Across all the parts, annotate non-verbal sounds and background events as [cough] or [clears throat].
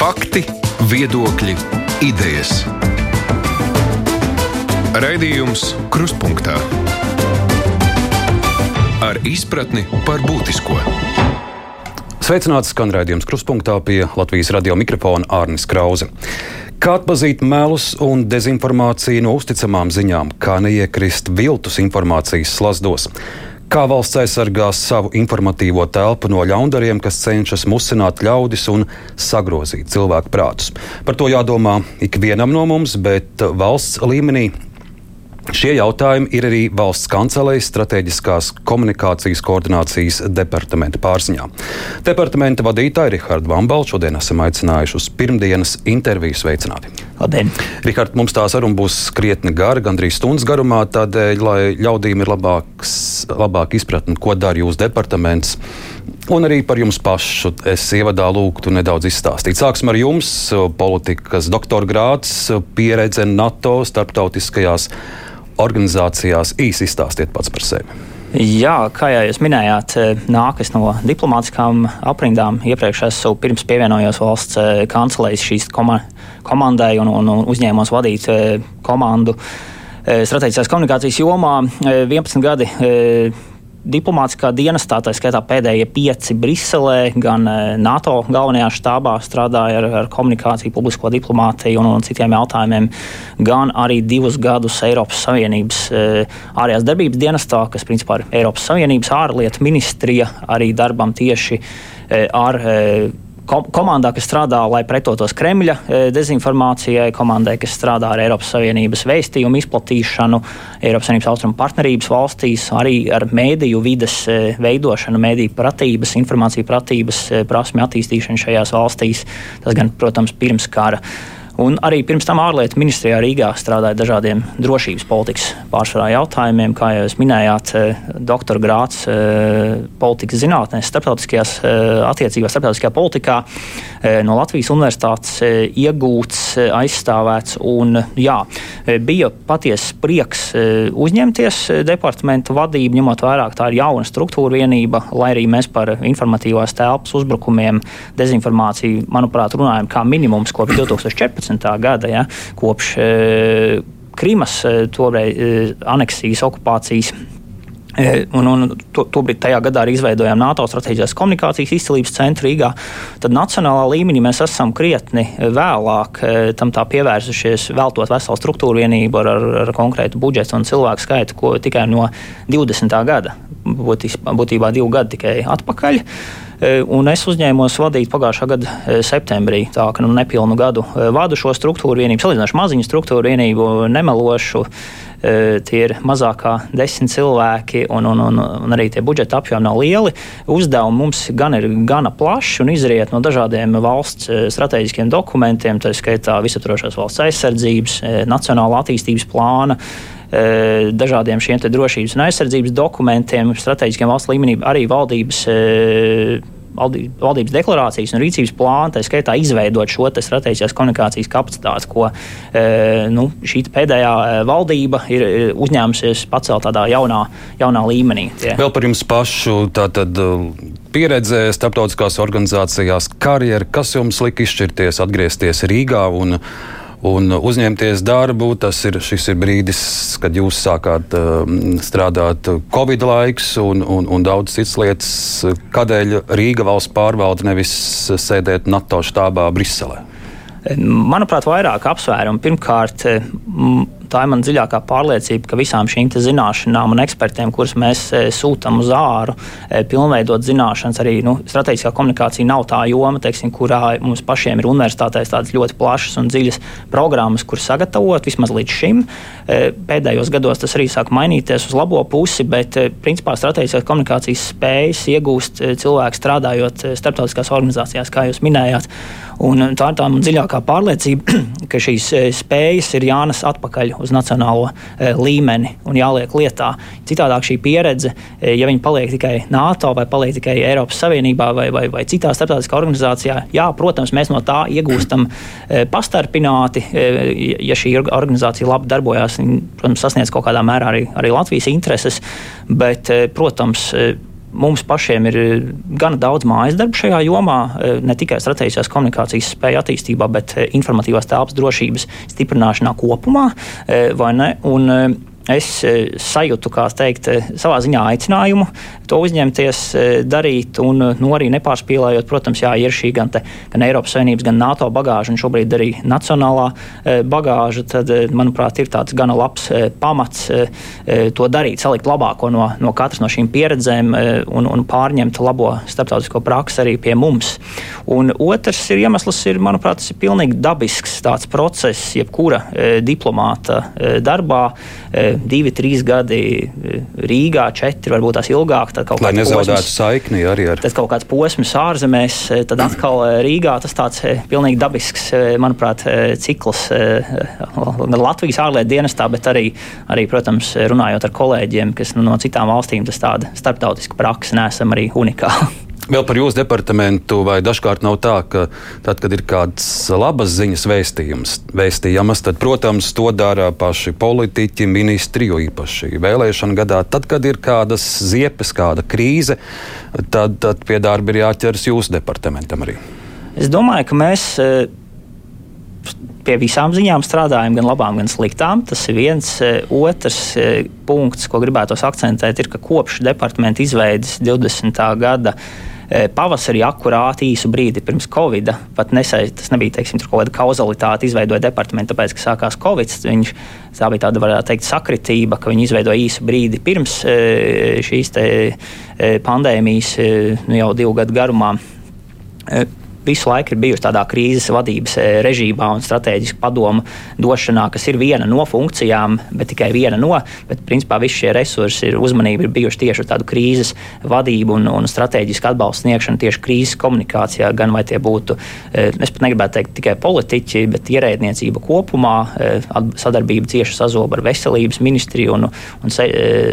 Fakti, viedokļi, idejas. Raidījums Krustpunktā ar izpratni par būtisko. Sveicināts skan raidījums Krustpunktā pie Latvijas radio mikrofona Ārnis Krause. Kā atpazīt melus un dezinformāciju no uzticamām ziņām, kā neiekrist viltus informācijas slazdos? Kā valsts aizsargās savu informatīvo telpu no ļaundariem, kas cenšas musināt ļaudis un sagrozīt cilvēku prātus? Par to jādomā ikvienam no mums, bet valsts līmenī Šie jautājumi ir arī valsts kancelējas strateģiskās komunikācijas koordinācijas departamenta pārziņā. Departamenta vadītāja Riharda Vambala šodien esam aicinājuši uz pirmdienas interviju sveicināti. Labdien! Rihard, mums tā saruna būs krietni gara, gandrīz stundas garumā, tādēļ, lai ļaudīm ir labāks, labāk izpratni, ko dara jūsu departaments. Un arī par jums pašu es ievadā lūgtu nedaudz izstāstīt. Sāksim ar jums, politikas doktora grāts, pieredze NATO starptautiskajās organizācijās. Īsi izstāstiet pats par sevi. Jā, kā jau jūs minējāt, nākas no diplomātiskām aprindām. Iepriekš esmu pirms pievienojos valsts eh, kancelēs šīs komandai un, un, un uzņēmos vadīt eh, komandu eh, strateģiskās komunikācijas jomā 11 gadi diplomātiskā dienestā, tā skaitā pēdējie pieci Briselē, gan e, NATO galvenajā štābā strādāja ar, ar komunikāciju, publisko diplomātiju un, un citiem jautājumiem, gan arī divus gadus Eiropas Savienības e, ārējās darbības dienestā, kas principā ir Eiropas Savienības ārlietu ministrija, arī darbam tieši e, ar komandā, kas strādā, lai pretotos Kremļa e, dezinformācijai, komandai, kas strādā ar Eiropas Savienības vēstījumu izplatīšanu, Eiropas Savienības austrumu partnerības valstīs, arī ar mēdīju vides e, veidošanu, mēdīju pratības, informāciju pratības e, prasmi attīstīšanu šajās valstīs. Tas gan, protams, pirms kara. Un arī pirms tam ārlietu ministrijā Rīgā strādāja dažādiem drošības politikas pārsvarā jautājumiem, kā jau jūs minējāt, eh, doktora grāts eh, politikas zinātnēs, starptautiskajās eh, attiecībās, starptautiskajā politikā no Latvijas universitātes iegūts, aizstāvēts. Un, jā, bija patiesa prieks uzņemties departamentu vadību, ņemot vērā, ka tā ir jauna struktūra vienība, lai arī mēs par informatīvās telpas uzbrukumiem, dezinformāciju, manuprāt, runājam kā minimums kopš [clears throat] 2014. 2014. gada, ja, kopš e, Krimas e, toreiz e, aneksijas okupācijas. Un, un to, tobrīd tajā gadā arī izveidojām NATO strateģiskās komunikācijas izcīlības centru Rīgā. Tad nacionālā līmenī mēs esam krietni vēlāk tam pievērsušies, veltot veselu struktūru vienību ar, ar, ar konkrētu budžetu un cilvēku skaitu, ko tikai no 20. gada, būtībā divu gadu tikai atpakaļ. Eh, un es uzņēmos vadīt pagājušā gada eh, septembrī. Tā kā nu, nepilnu gadu eh, vadu šo struktūru vienību, salīdzinoši maziņu struktūru vienību, nemelošu. Tie ir mazākā desmit cilvēki, un, un, un, un arī tie budžeta apjomi nav lieli. Uzdevumi mums gan ir gana plaši un izriet no dažādiem valsts strateģiskiem dokumentiem, tā skaitā visaptvarošās valsts aizsardzības, nacionāla attīstības plāna dažādiem šiem drošības un aizsardzības dokumentiem, strateģiskiem valsts līmenī, arī valdības valdības deklarācijas un rīcības plānu, tā skaitā izveidot šo strateģiskās komunikācijas kapacitāti, ko e, nu, šī pēdējā valdība ir uzņēmusies pacelt tādā jaunā, jaunā līmenī. Tie. Vēl par jums pašu tātad, pieredzē starptautiskās organizācijās, karjeru, kas jums lika izšķirties, atgriezties Rīgā un un uzņemties darbu. Tas ir, ir brīdis, kad jūs sākāt uh, strādāt Covid laiks un, un, un daudz citas lietas. Kādēļ Rīga valsts pārvalde nevis sēdēt NATO štābā Briselē? Manuprāt, vairāk apsvērumu. Pirmkārt, tā ir mana dziļākā pārliecība, ka visām šīm zināšanām un ekspertiem, kurus mēs e, sūtām uz āru, e, pilnveidot zināšanas, arī nu, strateģiskā komunikācija nav tā joma, teiksim, kurā mums pašiem ir universitātēs tādas ļoti plašas un dziļas programmas, kuras sagatavot vismaz līdz šim. E, pēdējos gados tas arī sāk mainīties uz labo pusi, bet principā strateģiskās komunikācijas spējas iegūst cilvēki strādājot starptautiskās organizācijās, kā jūs minējāt. Un tā ir tā dziļākā pārliecība, [clears throat] ka šīs spējas ir jānes atpakaļ uz nacionālo e, līmeni un jāliek lietā. Citādāk šī pieredze, e, ja viņi paliek tikai NATO vai paliek tikai Eiropas Savienībā vai, vai, vai citā starptautiskā organizācijā, jā, protams, mēs no tā iegūstam [clears throat] pastarpināti. Ja šī organizācija labi darbojas, viņi, protams, sasniedz kaut kādā mērā arī, arī Latvijas intereses, bet, protams, mums pašiem ir gana daudz mājas darbu šajā jomā, ne tikai strateģiskās komunikācijas spēju attīstībā, bet informatīvās telpas drošības stiprināšanā kopumā. Un, es sajūtu, kā teikt, savā ziņā aicinājumu to uzņemties, darīt, un nu, arī nepārspīlējot, protams, jā, ir šī gan, te, gan Eiropas Savienības, gan NATO bagāža, un šobrīd arī nacionālā bagāža, tad, manuprāt, ir tāds gana labs pamats to darīt, salikt labāko no, no katras no šīm pieredzēm un, un pārņemt labo starptautisko praksi arī pie mums. Un otrs ir iemesls, ir, manuprāt, tas ir pilnīgi dabisks tāds process, jebkura diplomāta darbā divi, trīs gadi eh, Rīgā, četri, varbūt tās ilgāk. Lai nezaudētu posms, saikni arī ar. Tad kaut kāds posms ārzemēs, eh, tad atkal eh, Rīgā tas tāds pilnīgi dabisks, manuprāt, cikls Latvijas ārlietu dienestā, bet arī, arī, protams, runājot ar kolēģiem, kas nu, no citām valstīm, tas tāda starptautiska praksa, neesam arī unikāli. [laughs] Vēl par jūsu departamentu, vai dažkārt nav tā, ka tad, kad ir kāds labas ziņas vēstījums, vēstījamas, tad, protams, to dara paši politiķi, ministri, jo īpaši vēlēšana gadā. Tad, kad ir kādas ziepes, kāda krīze, tad, tad pie darba ir jāķers jūsu departamentam arī. Es domāju, ka mēs e, pie visām ziņām strādājam, gan labām, gan sliktām. Tas ir viens. E, otrs e, punkts, ko gribētos akcentēt, ir, ka kopš departamenta izveides 20. gada pavasarī, akurāti īsu brīdi pirms Covid. Pat nesai, tas nebija teiksim, kaut kāda kauzalitāte, izveidoja departamentu, tāpēc, ka sākās Covid. Viņš, tā bija tāda, varētu teikt, sakritība, ka viņi izveidoja īsu brīdi pirms eh, šīs eh, pandēmijas, nu, jau divu gadu garumā visu laiku ir bijusi tādā krīzes vadības eh, režīmā un strateģiski padomu došanā, kas ir viena no funkcijām, bet tikai viena no. Bet, principā, visi šie resursi ir uzmanība ir bijuši tieši uz tādu krīzes vadību un, un strateģisku atbalstu sniegšanu tieši krīzes komunikācijā. Gan vai tie būtu, eh, es pat negribētu teikt tikai politiķi, bet ierēdniecība kopumā, eh, sadarbība cieši sazoba ar veselības ministriju un, un sa,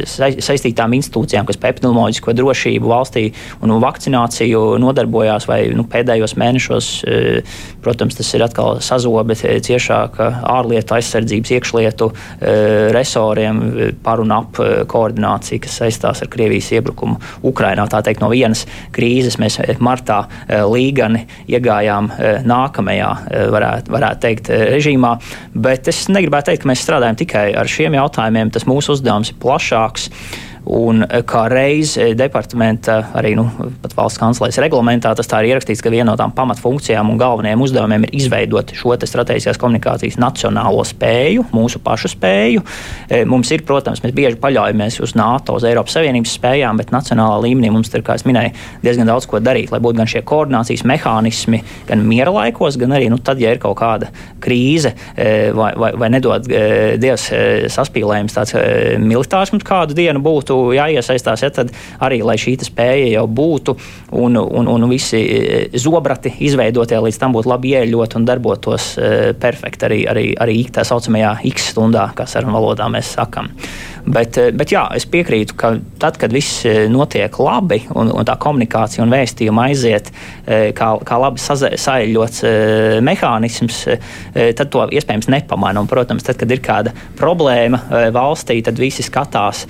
sa, saistītām institūcijām, kas par epidemioloģisko drošību valstī un vakcināciju nodarbojās vai nu, pēdējos mēnešos. E, protams, tas ir atkal sazobe ciešāk ārlietu aizsardzības, iekšlietu e, resoriem par un ap e, koordināciju, kas saistās ar Krievijas iebrukumu Ukrainā. Tā teikt, no vienas krīzes mēs martā līgani iegājām nākamajā, varētu, varētu teikt, režīmā. Bet es negribētu teikt, ka mēs strādājam tikai ar šiem jautājumiem. Tas mūsu uzdevums ir plašāks. Un eh, kā reiz eh, departamenta, arī nu, valsts kanclers reglamentā, tas tā ir ierakstīts, ka viena no tām pamatfunkcijām un galvenajiem uzdevumiem ir izveidot šo strateģiskās komunikācijas nacionālo spēju, mūsu pašu spēju. Eh, mums ir, protams, mēs bieži paļaujamies uz NATO, uz Eiropas Savienības spējām, bet nacionālā līmenī mums ir, kā jau minēju, diezgan daudz ko darīt, lai būtu gan šie koordinācijas mehānismi, gan miera laikos, gan arī nu, tad, ja ir kaut kāda krīze vai, vai, vai nedod Dievs saspīlējums, tāds militārs mums kādu dienu būtu jāiesaistās, ja, tad arī lai šī spēja jau būtu un, un, un visi e, zobrati izveidotie līdz tam būtu labi ieļot un darbotos e, perfekti arī, arī, arī tā saucamajā X stundā, kā sarunu valodā mēs sakam. Bet, eh, bet jā, es piekrītu, ka tad, kad viss notiek labi un, un tā komunikācija un vēstījuma aiziet kā, kā labi saeļots mehānisms, tad to iespējams nepamanā. Protams, tad, kad ir kāda problēma valstī, tad visi skatās,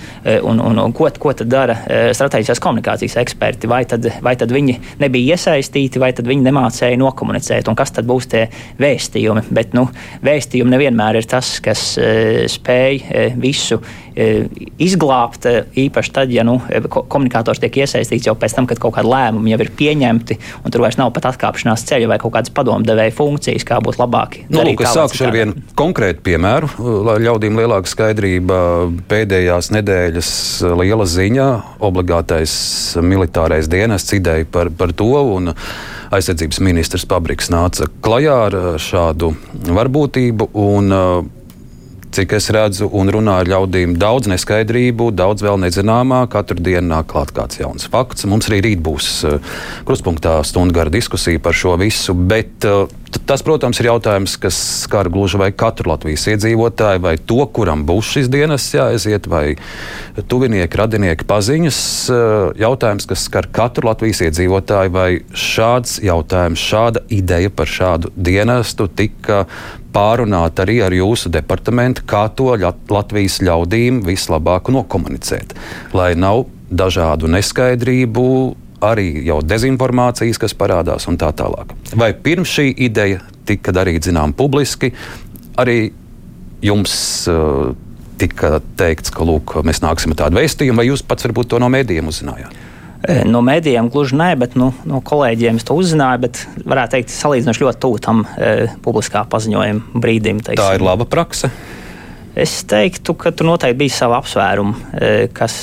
un, un, un ko, ko tad dara strateģiskās komunikācijas eksperti. Vai tad, vai tad viņi nebija iesaistīti, vai tad viņi nemācēja nokomunicēt, un kas tad būs tie vēstījumi. Bet nu, vēstījumi nevienmēr ir tas, kas spēj visu E, izglābt, īpaši tad, ja nu, komunikators tiek iesaistīts jau pēc tam, kad kaut kādi lēmumi jau ir pieņemti, un tur vairs nav pat atkāpšanās ceļa vai kaut kādas padomdevēja funkcijas, kā būtu labāk. Nu, lūk, es sākušu ar vienu konkrētu piemēru, lai ļaudīm lielāka skaidrība pēdējās nedēļas liela ziņa, obligātais militārais dienests ideja par, par to. Un, aizsardzības ministrs Pabriks nāca klajā ar šādu varbūtību. Un, cik es redzu un runāju ar ļaudīm, daudz neskaidrību, daudz vēl nezināmā. Katru dienu nāk klāt kāds jauns fakts. Mums arī rīt būs uh, krustpunktā stundu gara diskusija par šo visu. Bet uh, tas, protams, ir jautājums, kas skar gluži vai katru Latvijas iedzīvotāju, vai to, kuram būs šis dienas jāaiziet, vai tuvinieki, radinieki, paziņas. Uh, jautājums, kas skar katru Latvijas iedzīvotāju, vai šāds jautājums, šāda ideja par šādu dienestu tika pārunāt arī ar jūsu departamentu, kā to Latvijas ļaudīm vislabāk nokomunicēt. Lai nav dažādu neskaidrību, arī jau dezinformācijas, kas parādās un tā tālāk. Vai pirms šī ideja tika darīta zinām publiski, arī jums uh, tika teikts, ka lūk, mēs nāksim ar tādu vēstījumu, vai jūs pats varbūt to no mēdījiem uzzinājāt? E, no mēdījiem gluži nē, bet nu, no kolēģiem es to uzzināju. Bet varētu teikt, salīdzinoši ļoti tuvu tam e, publiskā paziņojuma brīdim. Teiksim. Tā ir laba praksa. Es teiktu, ka tur noteikti bija sava apsvēruma, e, kas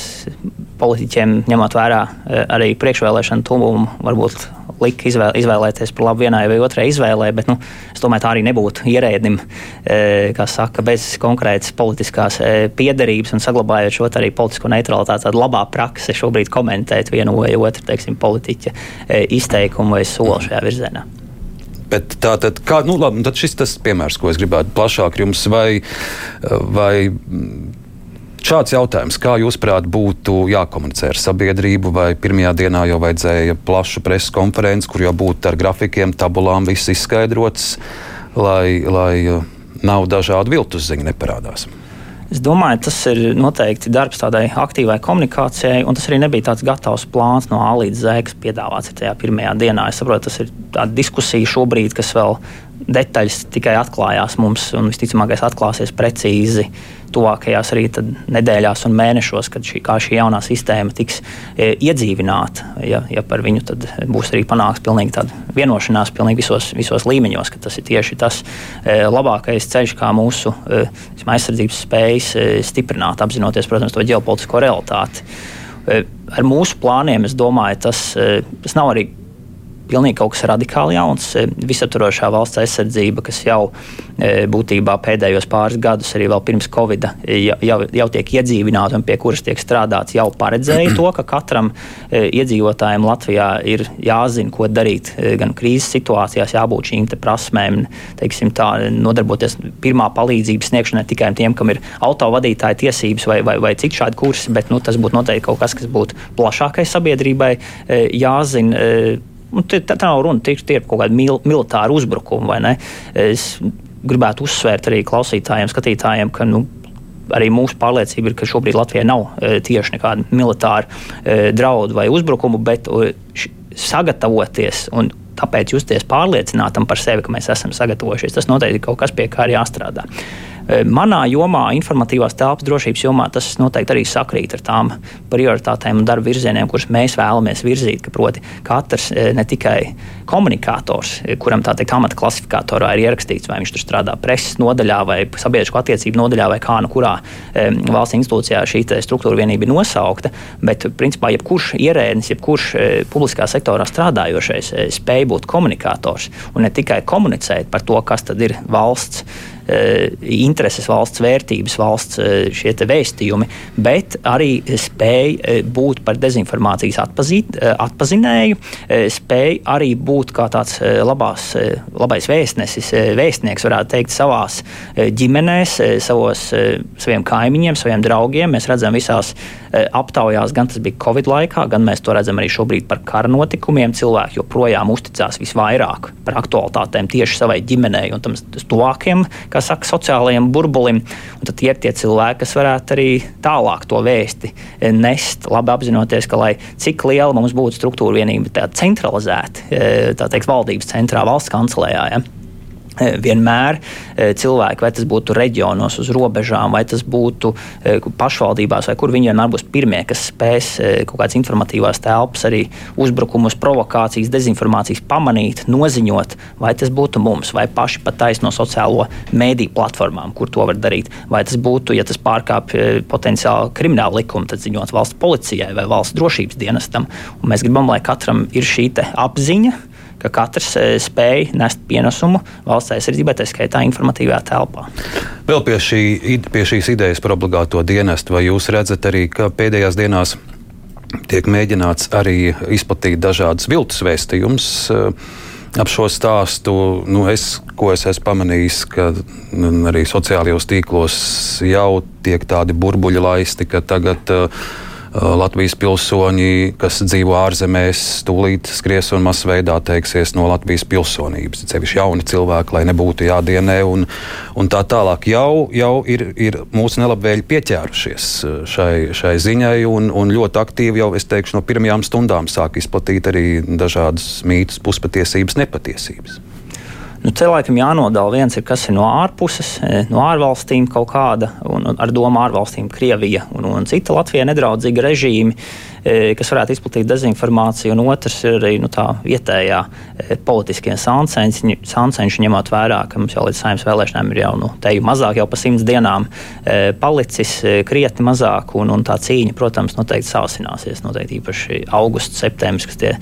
politiķiem, ņemot vērā e, arī priekšvēlēšanu tuvumu, varbūt lika izvēl, izvēlēties par labu vienai vai otrai izvēlē, bet nu, es domāju, tā arī nebūtu ierēdim, e, kas saka, bez konkrētas politiskās piederības un saglabājot šo arī politisko neutralitāti. Tāda labā prakse šobrīd komentēt vienu vai otru teiksim, politiķa izteikumu vai soli šajā virzienā. Bet tā tad, kā, nu, labi, tad šis tas piemērs, ko es gribētu plašāk jums vai, vai Šāds jautājums, kā jūsuprāt, būtu jākomunicē ar sabiedrību, vai pirmajā dienā jau vajadzēja plašu preses konferenci, kur jau būtu ar grafikiem, tabulām viss izskaidrots, lai, lai uh, nav dažādu viltus ziņu neparādās? Es domāju, tas ir noteikti darbs tādai aktīvai komunikācijai, un tas arī nebija tāds gatavs plāns no A līdz Z, kas piedāvāts tajā pirmajā dienā. Es saprotu, tas ir tāda diskusija šobrīd, kas vēl detaļas tikai atklājās mums, un visticamāk, atklāsies precīzi tuvākajās arī nedēļās un mēnešos, kad šī, šī jaunā sistēma tiks e, iedzīvināta. Ja, ja par viņu būs arī panākts pilnīgi tāda vienošanās pilnīgi visos, visos līmeņos, ka tas ir tieši tas e, labākais ceļš, kā mūsu e, aizsardzības spējas e, stiprināt, apzinoties, protams, to ģeopolitisko realitāti. E, ar mūsu plāniem, es domāju, tas, e, tas nav arī pilnīgi kaut kas radikāli jauns. E, visaptvarošā valsts aizsardzība, kas jau e, būtībā pēdējos pāris gadus, arī vēl pirms Covid, jau, jau, jau tiek iedzīvināta un pie kuras tiek strādāts, jau paredzēja to, ka katram e, iedzīvotājam Latvijā ir jāzina, ko darīt gan krīzes situācijās, jābūt šīm prasmēm, teiksim, tā, nodarboties pirmā palīdzības sniegšanai tikai tiem, kam ir autovadītāja tiesības vai, vai, vai cik šādi kursi, bet nu, tas būtu noteikti kaut kas, kas būtu plašākai sabiedrībai jāzina Tā, tā nav runa tie ir kaut kādi mil, militāri uzbrukumi. Es gribētu uzsvērt arī klausītājiem, skatītājiem, ka nu, arī mūsu pārliecība ir, ka šobrīd Latvijai nav e, tieši nekāda militāra e, draudu vai uzbrukumu, bet e, sagatavoties un tāpēc justies pārliecinātam par sevi, ka mēs esam sagatavojušies. Tas noteikti ir kaut kas, pie kā ir jāstrādā. Eh, manā jomā, informatīvās telpas drošības jomā, tas noteikti arī sakrīt ar tām prioritātēm un darba virzieniem, kurus mēs vēlamies virzīt. Ka proti, katrs eh, ne tikai komunikators, eh, kuram tā teikt, amata klasifikatorā ir ierakstīts, vai viņš tur strādā preses nodaļā vai sabiedrisko attiecību nodaļā vai kā nu kurā valsts institūcijā šī struktūra vienība ir nosaukta, bet principā jebkurš ierēdnis, jebkurš publiskā sektorā strādājošais spēj būt komunikators un ne tikai komunicēt par to, kas tad ir valsts intereses, valsts vērtības, valsts eh, šie vēstījumi, bet arī spēja eh, būt par dezinformācijas atpazīt, atpazinēju, spēja arī būt kā tāds labās, labais vēstnesis, vēstnieks, varētu teikt, savās ģimenēs, savos, saviem kaimiņiem, saviem draugiem. Mēs redzam visās aptaujās, gan tas bija Covid laikā, gan mēs to redzam arī šobrīd par kara notikumiem. Cilvēki joprojām uzticās visvairāk par aktualitātēm tieši savai ģimenei un tam tuvākiem kā saka, sociālajiem burbulim. Un tad ir tie cilvēki, kas varētu arī tālāk to vēsti nest, labi apzinoties, ka lai cik liela mums būtu struktūra vienība, tā centralizēta, tā teikt, valdības centrā, valsts kancelējā. Ja? Eh, vienmēr eh, cilvēki, vai tas būtu reģionos, uz robežām, vai tas būtu eh, pašvaldībās, vai kur viņi vienmēr būs pirmie, kas spēs kaut kādas informatīvās telpas, arī uzbrukumus, provokācijas, dezinformācijas pamanīt, noziņot, vai tas būtu mums, vai paši pat taisno sociālo mēdīju platformām, kur to var darīt, vai tas būtu, ja tas pārkāpj potenciāli kriminālu likumu, tad ziņot valsts policijai vai valsts drošības dienestam. Un mēs gribam, lai katram ir šī apziņa ka katrs e, spēj nest pienesumu valsts aizsardzībai, tā skaitā informatīvā telpā. Vēl pie, šī, pie šīs idejas par obligāto dienestu, vai jūs redzat arī, ka pēdējās dienās tiek mēģināts arī izplatīt dažādas viltus vēstījumus? E, ap šo stāstu, nu es, ko es esmu pamanījis, ka nu, arī sociālajos tīklos jau tiek tādi burbuļi laisti, ka tagad uh, Latvijas pilsoņi, kas dzīvo ārzemēs, tūlīt skries un masveidā teiksies no Latvijas pilsonības. Cevišķi jauni cilvēki, lai nebūtu jādienē un, un tā tālāk. Jau, jau ir, ir mūsu nelabvēļi pieķērušies šai, šai ziņai un, un ļoti aktīvi jau, es teikšu, no pirmajām stundām sāk izplatīt arī dažādas mītus, puspatiesības, nepatiesības. Nu, cilvēkam jānodala viens ir, kas ir no ārpuses, e, no ārvalstīm kaut kāda, un ar domu ārvalstīm Krievija un, un cita Latvijai nedraudzīga režīmi. E, kas varētu izplatīt dezinformāciju, un otrs ir arī nu, tā vietējā e, politiskie sancenši, ņemot vērā, ka mums jau līdz saimnes vēlēšanām ir jau nu, teju mazāk, jau pa simts dienām palicis krietni mazāk, un, un tā cīņa, protams, noteikti sāsināsies. Noteikti īpaši augusts, septembris, kas tie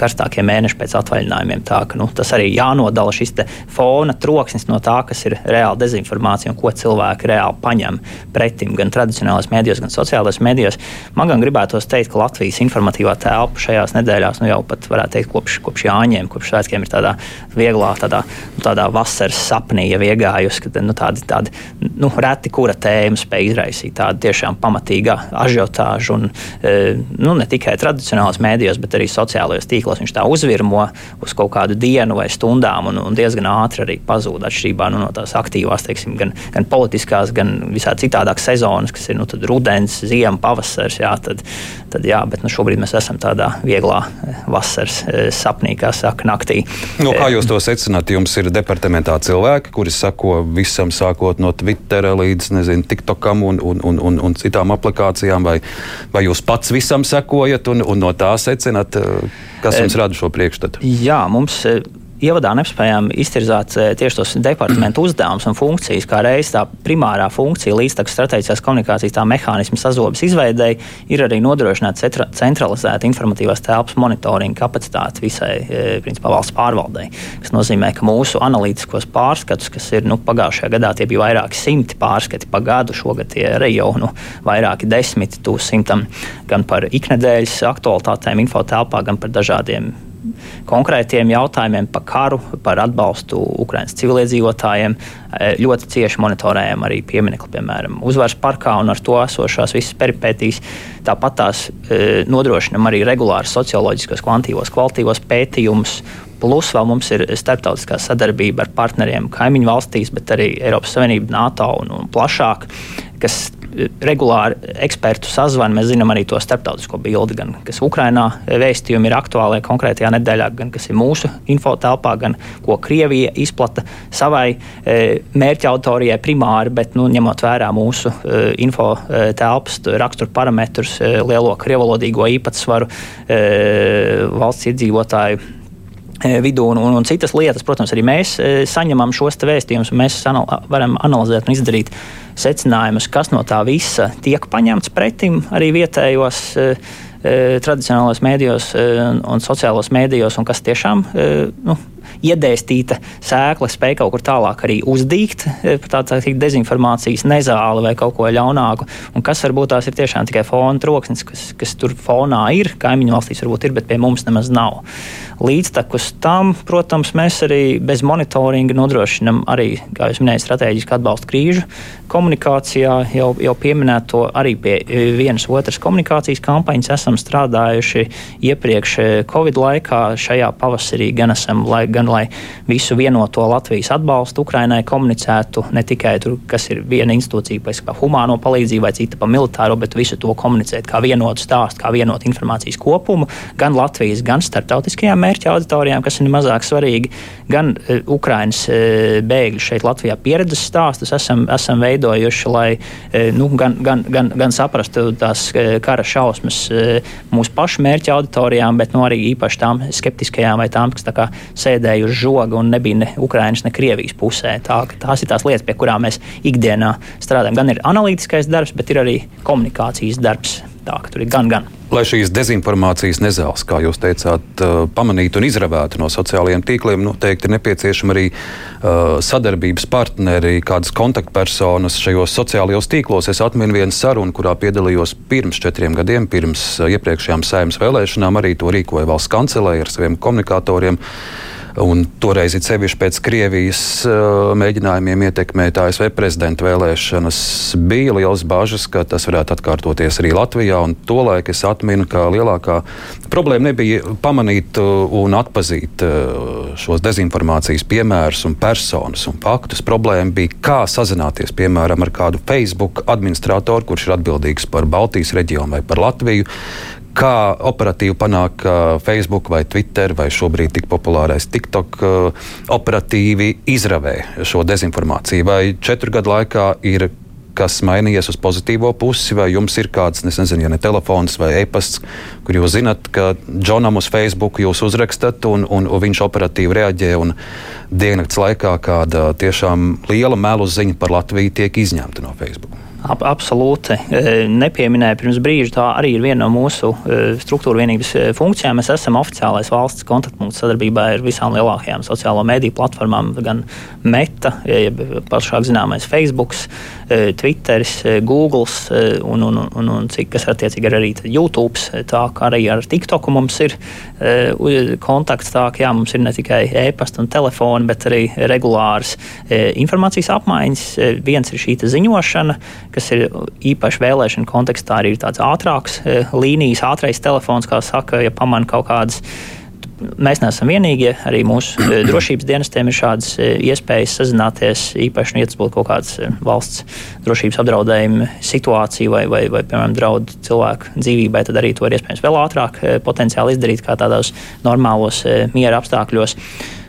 karstākie mēneši pēc atvaļinājumiem. Tā, ka, nu, tas arī jānodala šis fona troksnis no tā, kas ir reāla dezinformācija un ko cilvēki reāli paņem pretim gan tradicionālajos mēdījos, gan sociālajos mēdījos. Man gan gribētos teikt, ka Latvijas informatīvā telpa šajās nedēļās, nu jau pat varētu teikt, kopš, kopš Jāņiem, kopš svētkiem ir tādā vieglā, tādā, nu, tādā vasaras sapnī jau iegājusi, ka nu, tādi, tādi nu, reti kura tēma spēj izraisīt tādu tiešām pamatīgu ažiotāžu un e, nu, ne tikai tradicionālās mēdījos, bet arī sociālajos tīklos. Viņš tā uzvirmo uz kaut kādu dienu vai stundām un, un diezgan ātri arī pazūd atšķirībā nu, no tās aktīvās, teiksim, gan, gan politiskās, gan visā citādākas sezonas, kas ir nu, rudens, ziema, pavasars. Jā, tad, tad jā, bet nu, šobrīd mēs esam tādā vieglā eh, vasaras eh, sapnī, kā saka, naktī. No, kā jūs to secināt? Jums ir departamentā cilvēki, kuri sako visam, sākot no Twitter līdz nezinu, TikTokam un, un, un, un, un citām aplikācijām, vai, vai jūs pats visam sekojat un, un no tā secināt, eh, kas jums rada šo priekšstatu? Jā, mums ievadā nespējām iztirzāt eh, tieši tos departamentu uzdevumus un funkcijas, kā reiz tā primārā funkcija līdztekus strateģiskās komunikācijas tā mehānismu sazobes izveidēji ir arī nodrošināt centralizētu informatīvās telpas monitoringa kapacitāti visai eh, principā, valsts pārvaldei. Tas nozīmē, ka mūsu analītiskos pārskatus, kas ir nu, pagājušajā gadā, tie bija vairāki simti pārskati pa gadu, šogad tie ir jau nu, vairāki desmiti, tūkstošiem gan par iknedēļas aktualitātēm infotelpā, gan par dažādiem konkrētiem jautājumiem par karu, par atbalstu Ukraiņas civiliedzīvotājiem. Eh, ļoti cieši monitorējam arī pieminiektu, piemēram, uzvaras parkā un ar to esošās visas peripētīs. Tāpat tās eh, nodrošinam arī regulārus socioloģiskos, kvantīvos, kvalitīvos pētījumus. Plus vēl mums ir starptautiskā sadarbība ar partneriem kaimiņu valstīs, bet arī Eiropas Savienība, NATO un, un plašāk, kas regulāri ekspertu sazvani. Mēs zinām arī to starptautisko bildi, gan kas Ukrainā vēstījumi ir aktuāli konkrētajā nedēļā, gan kas ir mūsu infotelpā, gan ko Krievija izplata savai e, mērķa autorijai primāri, bet nu, ņemot vērā mūsu e, infotelpas rakstura parametrus, e, lielo krievalodīgo īpatsvaru valsts iedzīvotāju vidū un, un, un citas lietas. Protams, arī mēs saņemam šos vēstījumus, un mēs anal varam analizēt un izdarīt secinājumus, kas no tā visa tiek paņemts pretim arī vietējos. Tradicionālajos mēdījos un sociālajos mēdījos, un kas tiešām nu, iedēstīta sēkla spēja kaut kur tālāk arī uzdīgt, tā teikt, dezinformācijas nezāli vai kaut ko ļaunāku. Un kas varbūt tās ir tiešām tikai fona troksnis, kas, kas tur fonā ir, kaimiņu valstīs varbūt ir, bet pie mums nemaz nav. Līdztekus tam, protams, mēs arī bez monitoringa nodrošinam arī, kā jūs minējāt, strateģisku atbalstu krīžu komunikācijā. Jau, jau pieminēto arī pie vienas otras komunikācijas kampaņas esam strādājuši iepriekš Covid laikā. Šajā pavasarī gan esam, lai, gan lai visu vienoto Latvijas atbalstu Ukrainai komunicētu ne tikai tur, kas ir viena institūcija, kā humāno palīdzību vai cita pa militāro, bet visu to komunicēt kā vienotu stāstu, kā vienotu informācijas kopumu gan Latvijas, gan starptautiskajām mērķa auditorijām, kas ir mazāk svarīgi, gan uh, Ukraiņas uh, bēgļu šeit Latvijā pieredzes stāstus esam, esam veidojuši, lai uh, nu, gan, gan, gan, gan saprastu tās uh, kara šausmas uh, mūsu pašu mērķa auditorijām, bet nu, arī īpaši tām skeptiskajām vai tām, kas kā, sēdēja uz žoga un nebija ne Ukraiņas, ne Krievijas pusē. Tā, tās ir tās lietas, pie kurām mēs ikdienā strādājam. Gan ir analītiskais darbs, bet ir arī komunikācijas darbs. Tā, tur ir gan, gan. Lai šīs dezinformācijas nezāles, kā jūs teicāt, uh, pamanītu un izravētu no sociālajiem tīkliem, noteikti ir nepieciešama arī uh, sadarbības partneri, kādas kontaktpersonas šajos sociālajos tīklos. Es atminu vienu sarunu, kurā piedalījos pirms četriem gadiem, pirms uh, iepriekšējām saimnes vēlēšanām. Arī to rīkoja valsts kancelēja ar saviem komunikatoriem. Un toreiz, it sevišķi pēc Krievijas mēģinājumiem ietekmēt ASV prezidenta vēlēšanas, bija liels bažas, ka tas varētu atkārtoties arī Latvijā. Tolaik es atminu, ka lielākā problēma nebija pamanīt un atpazīt šos dezinformācijas piemērus un personas un faktus. Problēma bija, kā sazināties piemēram ar kādu Facebook administratoru, kurš ir atbildīgs par Baltijas reģionu vai par Latviju kā operatīvi panākt, ka Facebook vai Twitter vai šobrīd tik populārais TikTok uh, operatīvi izravē šo dezinformāciju. Vai četru gadu laikā ir kas mainījies uz pozitīvo pusi, vai jums ir kāds, nezinu, ja ne telefons vai e-pasts, kur jūs zinat, ka Džonam uz Facebook jūs uzrakstat, un, un, un viņš operatīvi reaģē, un diennakts laikā kāda tiešām liela melu ziņa par Latviju tiek izņemta no Facebook. Ap, absolūti. E, nepieminēju pirms brīža, tā arī ir viena no mūsu e, struktūra vienības e, funkcijām. Mēs esam oficiālais valsts kontaktpunkts sadarbībā ar visām lielākajām sociālo mediju platformām, gan Meta, jeb plašāk zināmais Facebook, Twitter, Google un, un, un, un cik, kas ir attiecīgi arī YouTube. Tā kā arī ar TikToku mums ir kontakts, tā ka jā, mums ir ne tikai e-pasta un telefoni, bet arī regulāras informācijas apmaiņas. Viens ir šī ziņošana kas ir īpaši vēlēšana kontekstā arī tāds ātrāks eh, līnijas, ātrais telefons, kā saka, ja pamana kaut kādas mēs neesam vienīgie. Arī mūsu eh, [coughs] drošības dienestiem ir šādas eh, iespējas sazināties. Īpaši, nu, ja tas būtu kaut kāds valsts drošības apdraudējuma situācija vai, vai, vai piemēram, draud cilvēku dzīvībai, tad arī to ir iespējams vēl ātrāk potenciāli izdarīt kā tādos normālos miera apstākļos.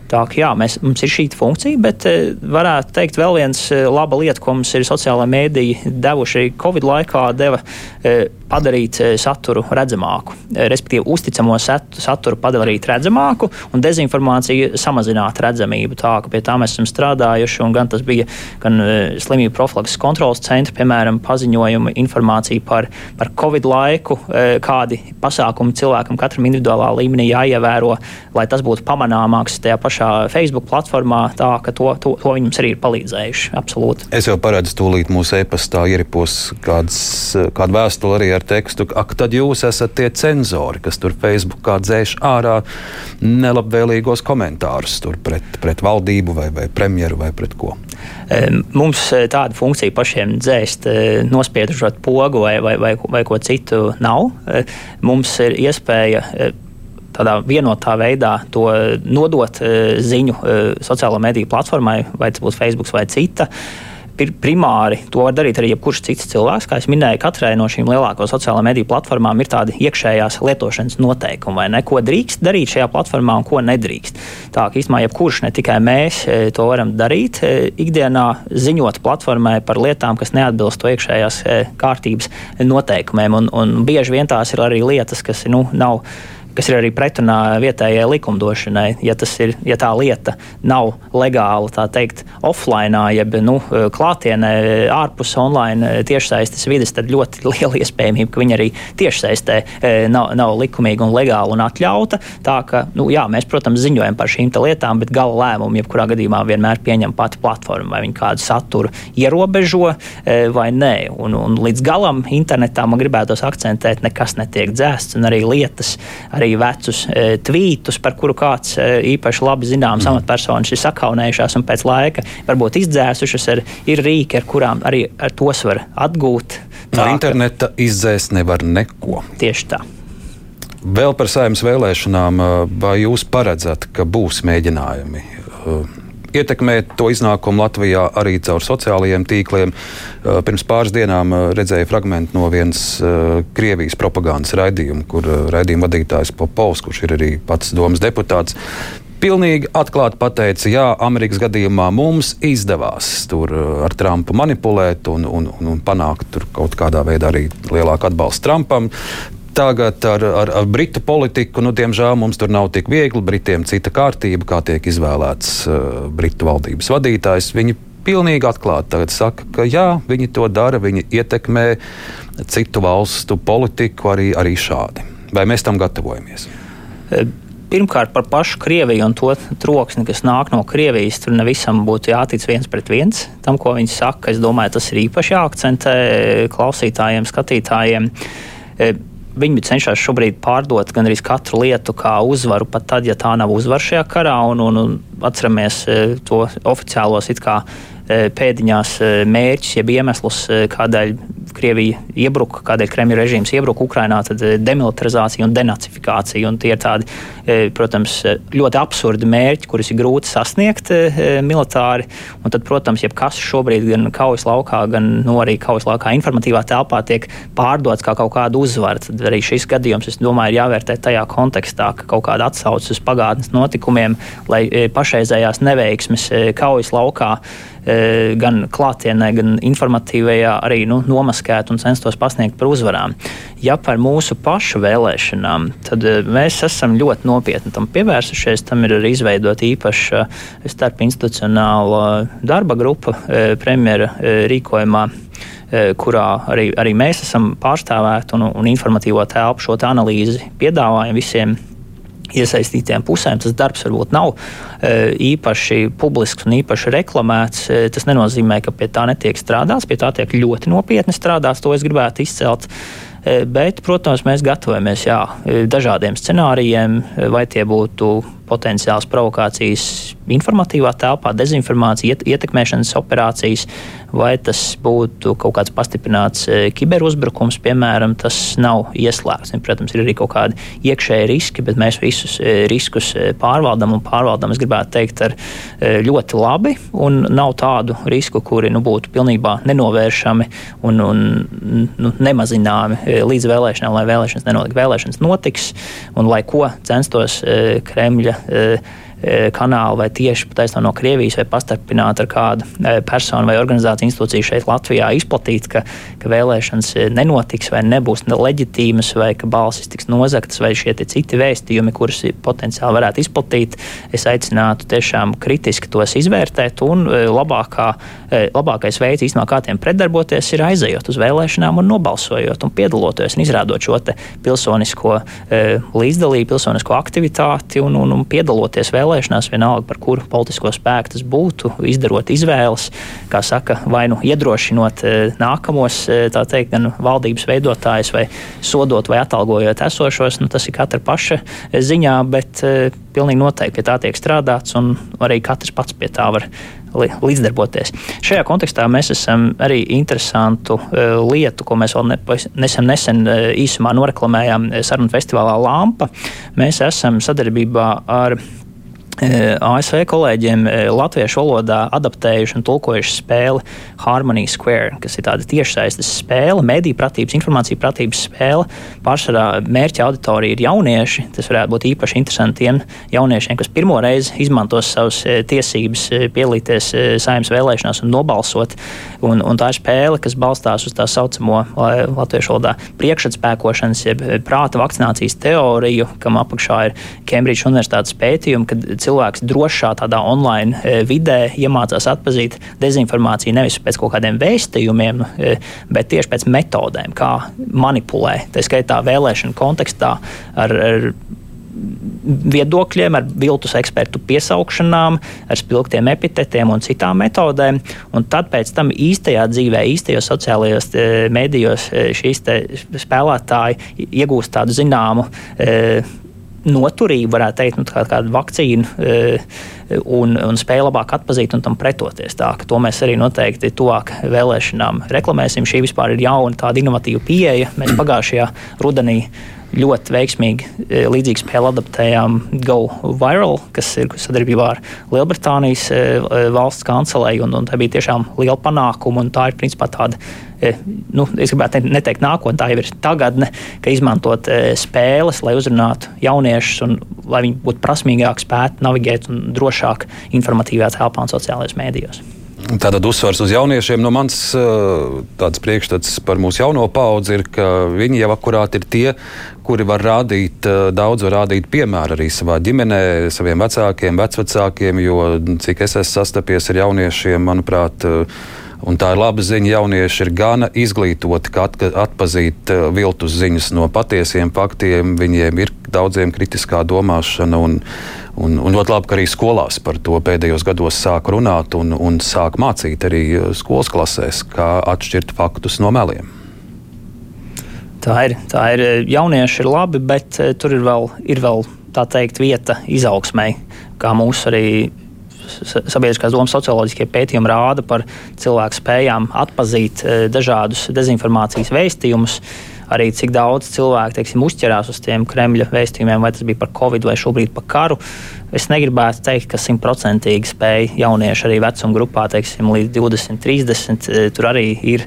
Tā kā jā, mēs, mums ir šī funkcija, bet eh, varētu teikt, vēl viens eh, laba lieta, ko mums ir sociālai mēdīji devuši Covid laikā, deva eh, padarīt saturu redzamāku. Respektīvi, uzticamo saturu padarīt redzamāku un dezinformāciju samazināt redzamību. Tā ka pie tā mēs esam strādājuši, un gan tas bija gan slimību profilakses kontrolas centra, piemēram, paziņojumi, informācija par, par Covid laiku, kādi pasākumi cilvēkam katram individuālā līmenī jāievēro, lai tas būtu pamanāmāks tajā pašā pašā Facebook platformā, tā ka to, to, to viņi mums arī ir palīdzējuši. Absolūti. Es jau paredzu, tūlīt mūsu e-pastā ieripos kāds, kādu vēstuli arī ar tekstu, ak, tad jūs esat tie cenzori, kas tur Facebookā dzēš ārā nelabvēlīgos komentārus pret, pret valdību vai, vai premjeru vai pret ko. Mums e, tāda funkcija pašiem dzēst, e, nospiedušot pogu vai, vai, vai, vai ko citu nav. E, mums ir iespēja tādā vienotā veidā to nodot eh, ziņu eh, sociālo mediju platformai, vai tas būtu Facebook vai cita primāri to var darīt arī jebkurš cits cilvēks. Kā jau minēju, katrai no šīm lielākajām sociālajām mediju platformām ir tādi iekšējās lietošanas noteikumi, vai ne? Ko drīkst darīt šajā platformā un ko nedrīkst. Tā kā īstenībā jebkurš, ne tikai mēs, eh, to varam darīt. Ikdienā ziņot platformai par lietām, kas neatbilst to iekšējās kārtības noteikumiem. Un, un bieži vien tās ir arī lietas, kas nu, nav kas ir arī pretrunā vietējai likumdošanai. Ja, ir, ja tā lieta nav legāla, tā teikt, offline, jeb nu, klātienē, ārpus online tiešsaistes vidas, tad ļoti [laughs] liela iespējamība, ka viņa arī tiešsaistē e, nav, nav likumīga un legāla un atļauta. Tā ka, nu, jā, mēs, protams, ziņojam par šīm lietām, bet gala lēmumu jebkurā gadījumā vienmēr pieņem pati platforma, vai viņa kādu saturu ierobežo e, vai nē. Un, un līdz galam internetā man gribētos akcentēt, nekas netiek dzēsts un arī lietas. Arī arī vecus e, tvītus, par kuru kāds e, īpaši labi zināms mm. amatpersonas ir sakaunējušās un pēc laika varbūt izdzēsušas, ar, ir rīki, ar kurām arī ar tos var atgūt. Tā, no interneta izdzēst nevar neko. Tieši tā. Vēl par saimnes vēlēšanām, e, vai jūs paredzat, ka būs mēģinājumi? Ietekmēt to iznākumu Latvijā arī caur sociālajiem tīkliem. Uh, pirms pāris dienām uh, redzēju fragment no vienas uh, Krievijas propagandas raidījuma, kur raidījuma vadītājs Popovs, kurš ir arī pats domas deputāts, pilnīgi atklāti pateica, jā, Amerikas gadījumā mums izdevās tur ar Trumpu manipulēt un, un, un panākt kaut kādā veidā arī lielāku atbalstu Trumpam. Tagad ar, ar, ar britu politiku, nu, diemžēl mums tur nav tik viegli. Britiem cita kārtība, kā tiek izvēlēts uh, britu valdības vadītājs. Viņi pilnīgi atklāti saka, ka jā, viņi to dara, viņi ietekmē citu valstu politiku arī, arī šādi. Vai mēs tam gatavojamies? E, pirmkārt, par pašu Krieviju un to troksni, kas nāk no Krievijas, tur nevisam būtu jātic viens pret viens. Tam, ko viņi saka, es domāju, tas ir īpaši jāakcentē klausītājiem, skatītājiem. E, viņi cenšas šobrīd pārdot gan arī katru lietu kā uzvaru, pat tad, ja tā nav uzvara šajā karā. Un, un, un atceramies to oficiālos kā, pēdiņās mērķus, jeb iemeslus, kādēļ Krievija iebruka, kādēļ Kremļa režīms iebruka Ukrainā, tad demilitarizācija un denacifikācija. Un tie ir tādi, protams, ļoti absurdi mērķi, kurus ir grūti sasniegt militāri. Un tad, protams, jebkas šobrīd gan kaujas laukā, gan no arī kaujas laukā informatīvā telpā tiek pārdots kā kaut kāda uzvara. Tad arī šis gadījums, es domāju, ir jāvērtē tajā kontekstā, ka kaut kāda atsauce uz pagātnes notikumiem, lai pašreizējās neveiksmes kaujas laukā gan klātienē, gan informatīvajā arī nu, nomaskētu un censtos pasniegt par uzvarām. Ja par mūsu pašu vēlēšanām, tad mēs esam ļoti nopietni tam pievērsušies. Tam ir arī izveidota īpaša starpinstitucionāla darba grupa premjera rīkojumā kurā arī, arī mēs esam pārstāvēti un, un informatīvo telpu šo analīzi piedāvājam visiem iesaistītiem pusēm. Tas darbs varbūt nav īpaši publisks un īpaši reklamēts. Tas nenozīmē, ka pie tā netiek strādāts, pie tā tiek ļoti nopietni strādāts. To es gribētu izcelt. Bet, protams, mēs gatavojamies jā, dažādiem scenārijiem, vai tie būtu potenciāls provokācijas informatīvā telpā, dezinformācija, ietekmēšanas operācijas, vai tas būtu kaut kāds pastiprināts e, kiberuzbrukums, piemēram, tas nav ieslēgts. Protams, ir arī kaut kādi iekšēji riski, bet mēs visus e, riskus e, pārvaldam un pārvaldam, es gribētu teikt, ar ļoti labi. Nav tādu risku, kuri nu, būtu pilnībā nenovēršami un, un nu, nemazināmi līdz vēlēšanām, lai vēlēšanas nenotiks. Vēlēšanas notiks, un lai ko censtos Kremļa uh, E, kanālu vai tieši taisno no Krievijas vai pastarpināt ar kādu e, personu vai organizāciju institūciju šeit Latvijā izplatīt, ka, ka vēlēšanas e, nenotiks vai nebūs leģitīmas vai ka balsis tiks nozagtas vai šie citi vēstījumi, kurus potenciāli varētu izplatīt. Es aicinātu tiešām kritiski tos izvērtēt un labākā, labākais veids īstenībā kā tiem pretdarboties ir aizejot uz vēlēšanām un nobalsojot un piedaloties un izrādot šo pilsonisko līdzdalību, pilsonisko aktivitāti un, un, un piedaloties vēlēšanās vēlēšanās, vienalga par kuru politisko spēku tas būtu, izdarot izvēles, kā saka, vai nu iedrošinot eh, nākamos, eh, tā teikt, gan valdības veidotājus, vai sodot vai atalgojot esošos, nu, tas ir katra paša ziņā, bet eh, pilnīgi noteikti pie tā tiek strādāts, un arī katrs pats pie tā var līdzdarboties. Šajā kontekstā mēs esam arī interesantu uh, lietu, ko mēs vēl ne, nesen, nesen uh, īsumā noreklamējām sarunu festivālā Lampa. Mēs esam sadarbībā ar ASV kolēģiem latviešu valodā adaptējuši un tulkojuši spēli Harmony Square, kas ir tāda tiešsaistes spēle, mediju pratības, informāciju pratības spēle. Pārsvarā mērķa auditorija ir jaunieši. Tas varētu būt īpaši interesanti tiem jauniešiem, kas pirmo reizi izmantos savas tiesības pielīties saimnes vēlēšanās un nobalsot. Un, un tā ir spēle, kas balstās uz tā saucamo latviešu valodā priekšatspēkošanas, jeb prāta vakcinācijas teoriju, kam apakšā ir Cambridge Universitātes pētījumi, cilvēks drošā tādā online e, vidē iemācās atpazīt dezinformāciju nevis pēc kaut kādiem vēstījumiem, e, bet tieši pēc metodēm, kā manipulē. Tā skaitā vēlēšana kontekstā ar, ar viedokļiem, ar viltus ekspertu piesaukšanām, ar spilgtiem epitetiem un citām metodēm. Un tad pēc tam īstajā dzīvē, īstajos sociālajos e, medijos šīs spēlētāji iegūst tādu zināmu noturību, varētu teikt, nu, kā, kādu vakcīnu e, un, un spēja labāk atpazīt un tam pretoties. Tā, to mēs arī noteikti tuvāk vēlēšanām reklamēsim. Šī vispār ir jauna, tāda inovatīva pieeja. Mēs pagājušajā rudenī ļoti veiksmīgi e, līdzīgu spēli adaptējām Go Viral, kas ir sadarbībā ar Lielbritānijas e, valsts kancelēju. Un, un tā bija tiešām liela panākuma. Tā ir principā tāda E, nu, es gribētu neteikt nākotnē, tā jau ir tagadne, ka izmantot e, spēles, lai uzrunātu jauniešus un lai viņi būtu prasmīgāki, spētu navigēt un drošāk informatīvā telpā un sociālajos mēdījos. Tātad uzsvars uz jauniešiem. No mans e, tāds priekšstats par mūsu jauno paudzi ir, ka viņi jau akurāti ir tie, kuri var rādīt, daudz var rādīt piemēru arī savā ģimenē, saviem vecākiem, vecvecākiem, jo cik es esmu sastapies ar jauniešiem, manuprāt, Un tā ir laba ziņa. Jaunieši ir gana izglītoti, kā atpazīt eh, viltus ziņas no patiesiem faktiem. Viņiem ir daudziem kritiskā domāšana. Un, un, un ļoti labi, ka arī skolās par to pēdējos gados sāk runāt un, un sāk mācīt arī eh, skolas klasēs, kā atšķirt faktus no meliem. Tā ir. Tā ir. Jaunieši ir labi, bet tur ir vēl, ir vēl tā teikt, vieta izaugsmai, kā mūsu arī sabiedriskās domas socioloģiskie pētījumi rāda par cilvēku spējām atpazīt dažādus dezinformācijas vēstījumus arī cik daudz cilvēku teiksim, uzķerās uz tiem Kremļa vēstījumiem, vai tas bija par Covid vai šobrīd par karu. Es negribētu teikt, ka simtprocentīgi spēja jaunieši arī vecuma grupā, teiksim, līdz 20, 30. E, tur arī ir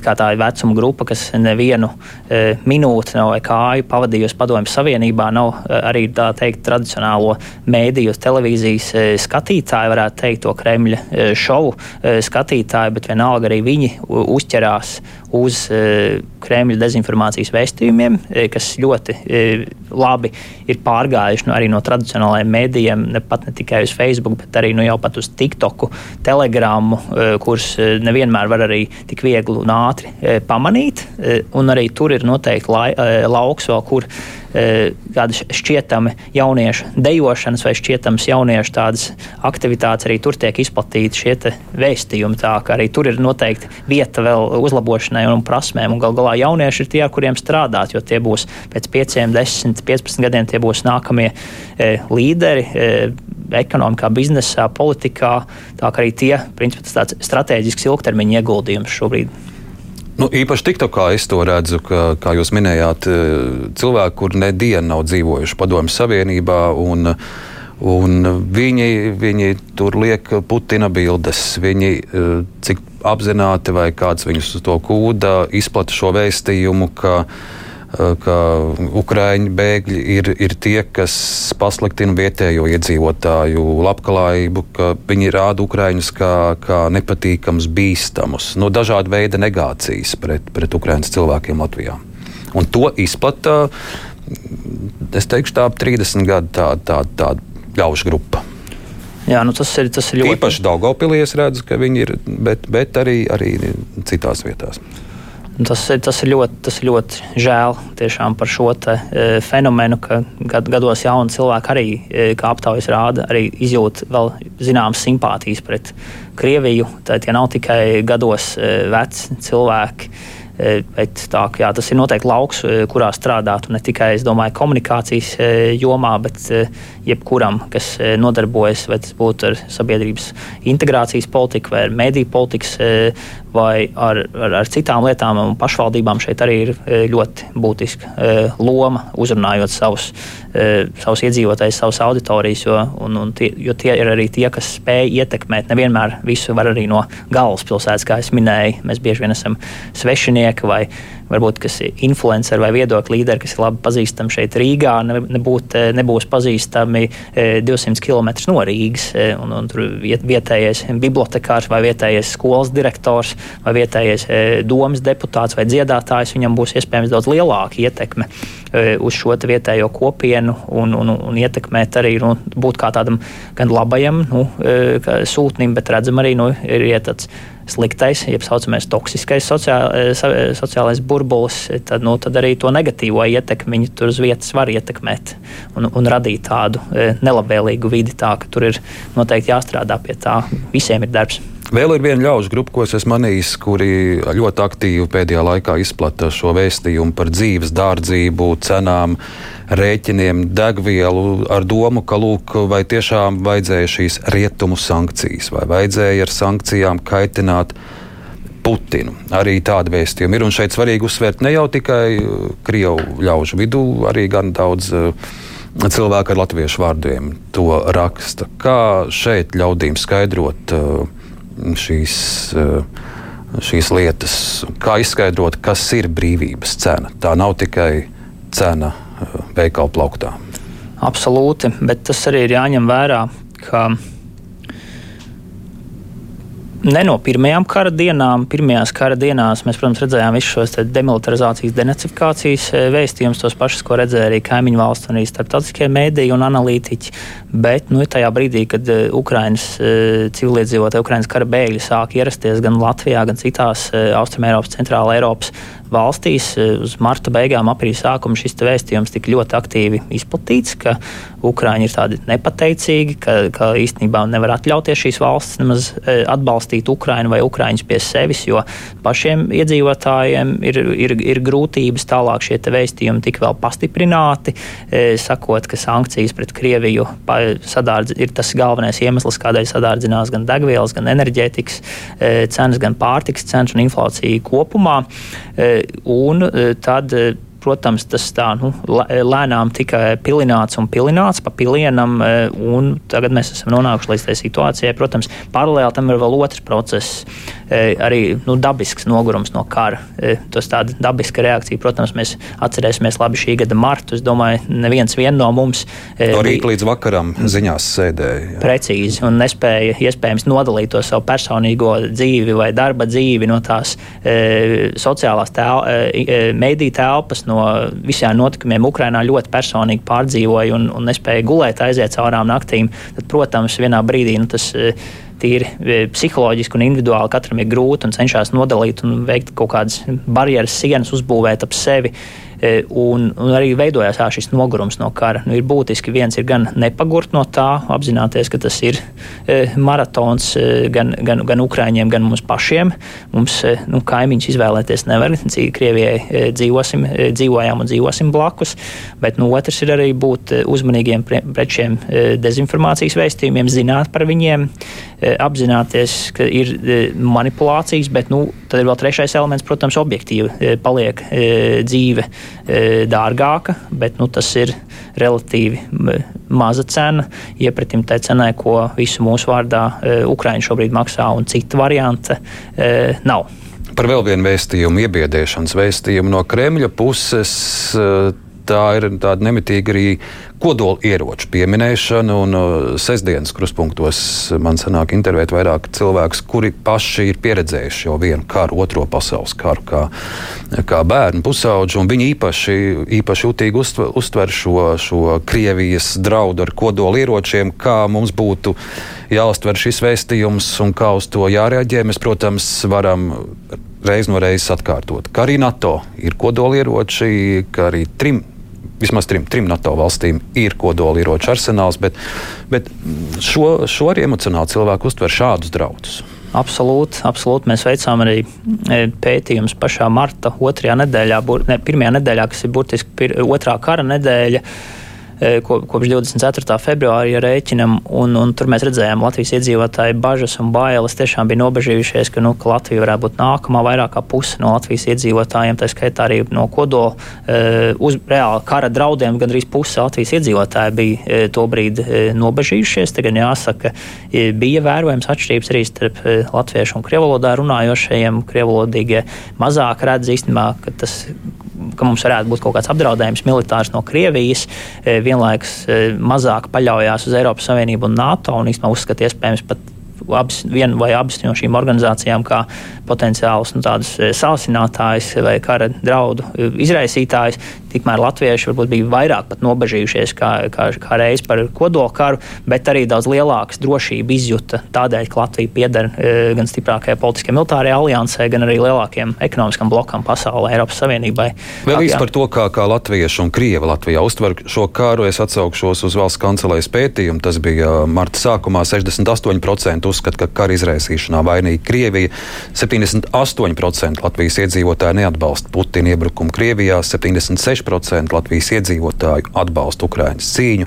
tā vecuma grupa, kas nevienu e, minūti nav kāju pavadījusi Padomju Savienībā. Nav e, arī tā teikt tradicionālo mēdīju, televīzijas e, skatītāji, varētu teikt, to Kremļa e, šovu e, skatītāji, bet vienalga arī viņi uzķerās uz Kremļa dezinformācijas vēstījumiem, kas ļoti labi ir pārgājuši nu, arī no tradicionālajiem mēdījiem mēdījiem, ne pat ne tikai uz Facebook, bet arī nu, jau pat uz TikToku, Telegramu, e, kurus e, nevienmēr var arī tik viegli un ātri e, pamanīt. Un arī tur ir noteikti lai, lauks vēl, kur kāda šķietama jauniešu dejošanas vai šķietamas jauniešu tādas aktivitātes arī tur tiek izplatīti šie vēstījumi. Tā kā arī tur ir noteikti vieta vēl uzlabošanai un prasmēm. Un gal galā jaunieši ir tie, ar kuriem strādāt, jo tie būs pēc 5, 10, 15 gadiem tie būs nākamie e, līderi e, ekonomikā, biznesā, politikā. Tā kā arī tie, principā, tas tāds strateģisks ilgtermiņa ieguldījums šobrīd. Nu, īpaši TikTokā es to redzu, ka, kā jūs minējāt, e, cilvēki, kur ne dienu nav dzīvojuši Padomju Savienībā. Un, un viņi, viņi tur liek Putina bildes. Viņi, e, cik apzināti vai kāds viņus to kūda, izplata šo vēstījumu, ka Eh, ka Ukrāņu bēgļi ir, ir tie, kas pasliktina vietējo iedzīvotāju labklājību, ka viņi rāda Ukrāņus kā, kā nepatīkamus, bīstamus, no dažāda veida negācijas pret, pret Ukrāņas cilvēkiem Latvijā. Un to izplata, es teikšu, tā ap 30 gadu tāda tā, tā ļaužu grupa. Jā, nu tas ir, tas ir ļoti. Īpaši Daugopilī es redzu, ka viņi ir, bet, bet arī, arī citās vietās. Tas ir, tas, ir ļoti, tas ir ļoti žēl par šo te, e, fenomenu, ka gad, gados jauni cilvēki arī, e, kā aptaujas rāda, arī izjūt vēl zināmas simpātijas pret Krieviju. Tad tie nav tikai gados e, veci cilvēki. E, bet tā, jā, tas ir noteikti lauks, e, kurā strādāt. Ne tikai domāju, komunikācijas e, jomā, bet jebkuram, kas nodarbojas, vai tas būtu ar sabiedrības integrācijas politiku, vai mediju politikas, vai ar, ar, ar citām lietām. Pašvaldībām šeit arī ir ļoti būtiska loma uzrunājot savus, savus iedzīvotājus, savus auditorijas, jo, un, un tie, jo tie ir arī tie, kas spēj ietekmēt. Nevienmēr visu var arī no galvaspilsētas, kā es minēju. Mēs bieži vien esam svešinieki vai varbūt kas ir influenceri vai viedokļu līderi, kas ir labi pazīstami šeit Rīgā, nebūt, eh, nebūs pazīstami 200 eh, km no Rīgas. Eh, un, un tur vietējais bibliotekārs vai vietējais skolas direktors vai vietējais domas deputāts vai dziedātājs, viņam būs iespējams daudz lielāka ietekme uz šo vietējo kopienu un, un, un ietekmēt arī nu, būt kā tādam gan labajam nu, sūtnim, bet redzam arī, nu, ir ietats sliktais, jeb tā saucamais toksiskais sociālais, eh, eh, sociālais burbulis, tad, nu, tad arī to negatīvo ietekmi viņi tur uz vietas var ietekmēt un, un radīt tādu eh, nelabvēlīgu vidi. Tā, tur ir noteikti jāstrādā pie tā. Visiem ir darbs. Vēl ir viena ļaužu grupa, ko es esmu manījis, kuri ļoti aktīvi pēdējā laikā izplata šo vēstījumu par dzīves dārdzību, cenām, rēķiniem, degvielu, ar domu, ka lūk, vai tiešām vajadzēja šīs rietumu sankcijas, vai vajadzēja ar sankcijām kaitināt. Putinu. Arī tāda vēstījuma ir. Un šeit svarīgi uzsvērt ne jau tikai krievu ļaužu vidū, arī gan daudz uh, cilvēku ar latviešu vārdiem to raksta. Kā šeit ļaudīm skaidrot uh, šīs, eh, šīs lietas, kā izskaidrot, kas ir brīvības cena. Tā nav tikai cena eh, veikalu plauktā. Absolūti, bet tas arī ir jāņem vērā, ka ne no pirmajām kara dienām. Pirmajās kara dienās mēs, protams, redzējām visus šos demilitarizācijas, denacifikācijas eh, vēstījumus, tos pašus, ko redzēja arī kaimiņu valsts un arī starptautiskie mēdīji un analītiķi. Bet nu, tajā brīdī, kad uh, Ukraiņas uh, civiliedzīvotāji, Ukraiņas kara bēgļi sāk ierasties gan Latvijā, gan citās Austrumēropas, Centrāla Eiropas valstīs, uz marta beigām, aprīļa sākuma šis vēstījums tika ļoti aktīvi izplatīts, ka Ukraiņi ir tādi nepateicīgi, ka, ka īstenībā nevar atļauties šīs valsts nemaz atbalstīt atbalstīt Ukrainu vai Ukraiņus pie sevis, jo pašiem iedzīvotājiem ir, ir, ir grūtības tālāk šie vēstījumi tik vēl pastiprināti, sakot, ka sankcijas pret Krieviju sadārdz, ir tas galvenais iemesls, kādēļ sadārdzinās gan degvielas, gan enerģētikas cenas, gan pārtiks cenas un inflācija kopumā. Un tad protams, tas tā nu, lēnām tika pilināts un pilināts pa pilienam, e, un tagad mēs esam nonākuši līdz tai situācijai. Protams, paralēli tam ir vēl otrs process, e, arī nu, dabisks nogurums no kara. E, tas tāda dabiska reakcija, protams, mēs atcerēsimies labi šī gada martu. Es domāju, neviens no mums. No rīta līdz vakaram ziņās sēdēja. Jā. Precīzi, un nespēja iespējams nodalīt to savu personīgo dzīvi vai darba dzīvi no tās e, sociālās tel, e, mediju telpas, no visiem notikumiem Ukrajinā ļoti personīgi pārdzīvoja un, un nespēja gulēt, aiziet caurām naktīm, tad, protams, vienā brīdī nu, tas eh, tīri e, psiholoģiski un individuāli katram ir grūti un cenšas nodalīt un veikt kaut kādas barjeras, sienas, uzbūvēt ap sevi. E, un, un arī veidojās jā, šis nogurums no kara. Nu, ir būtiski viens ir gan nepagurt no tā, apzināties, ka tas ir e, maratons gan, gan, gan Ukrāņiem, gan mums pašiem. Mums nu, kaimiņus izvēlēties nevar. Krievijai dzīvosim, dzīvojām un dzīvosim blakus, bet nu, otrs ir arī būt uzmanīgiem pret šiem dezinformācijas vēstījumiem, zināt par viņiem, apzināties, ka ir manipulācijas, bet nu, tad ir vēl trešais elements, protams, objektīvi paliek dzīve dārgāka, bet nu, tas ir relatīvi maza cena iepratim tai cenai, ko visu mūsu vārdā Ukraiņa šobrīd maksā, un cita varianta nav. Par vēl vienu vēstījumu, iebiedēšanas vēstījumu no Kremļa puses tā ir tāda nemitīga arī kodola ieroču pieminēšana. Un uh, sestdienas kruspunktos man sanāk intervēt vairāk cilvēkus, kuri paši ir pieredzējuši jau vienu karu, otro pasaules karu, kā, kā bērnu pusauģi. Viņi īpaši, īpaši jutīgi uztver, uztver šo, šo Krievijas draudu ar kodola ieročiem, kā mums būtu jāuztver šis vēstījums un kā uz to jārēģē. Mēs, protams, varam reiz no reizes atkārtot, ka arī NATO ir kodolieroči, ka arī trim vismaz trim, trim NATO valstīm ir kodolieroču arsenāls, bet, bet šo, šo arī emocionāli cilvēku uztver šādus draudus. Absolūti, absolūti. Mēs veicām arī e, pētījumus pašā marta otrajā nedēļā, ne, pirmajā nedēļā, kas ir burtiski pir, otrā kara nedēļa. E, ko, kopš 24. februāra rēķinam, un, un tur mēs redzējām Latvijas iedzīvotāju bažas un bailes. Tiešām bija nobežījušies, ka, nu, ka Latvija varētu būt nākamā vairāk kā puse no Latvijas iedzīvotājiem, tā skaitā arī no kodola e, uz reāla kara draudiem. Gan arī puse Latvijas iedzīvotāji bija e, to brīdi nobežījušies. Tagad jāsaka, bija vērojams atšķirības arī starp latviešu un krievolodā runājošajiem. Krievolodīgie mazāk redz īstenībā, ka tas ka mums varētu būt kaut kāds apdraudējums militārs no Krievijas, vienlaikus e, mazāk paļaujās uz Eiropas Savienību un NATO un īstenībā uzskata iespējams pat abas, viena vai abas no šīm organizācijām kā potenciāls nu, e, sāsinātājs vai kara draudu izraisītājs. Tikmēr latvieši varbūt bija vairāk nobežījušies kā, kā, kā reiz par kodola karu, bet arī daudz lielākas drošību izjuta tādēļ, ka Latvija pieder e, gan stiprākajai politiskajai militārajai aliansē, gan arī lielākiem ekonomiskam blokam pasaulē, Eiropas Savienībai. Vēl īsti par to, kā, kā latvieši un krievi Latvijā uztver šo karu, es atsaukšos uz valsts kancelēs pētījumu. Tas bija marta sākumā. 68% uzskata, ka kara izraisīšanā vainīga Krievija, 78% Latvijas iedzīvotāji neatbalsta Putina iebrukumu Krievijā, 76% 76% Latvijas iedzīvotāju atbalsta Ukraiņas cīņu,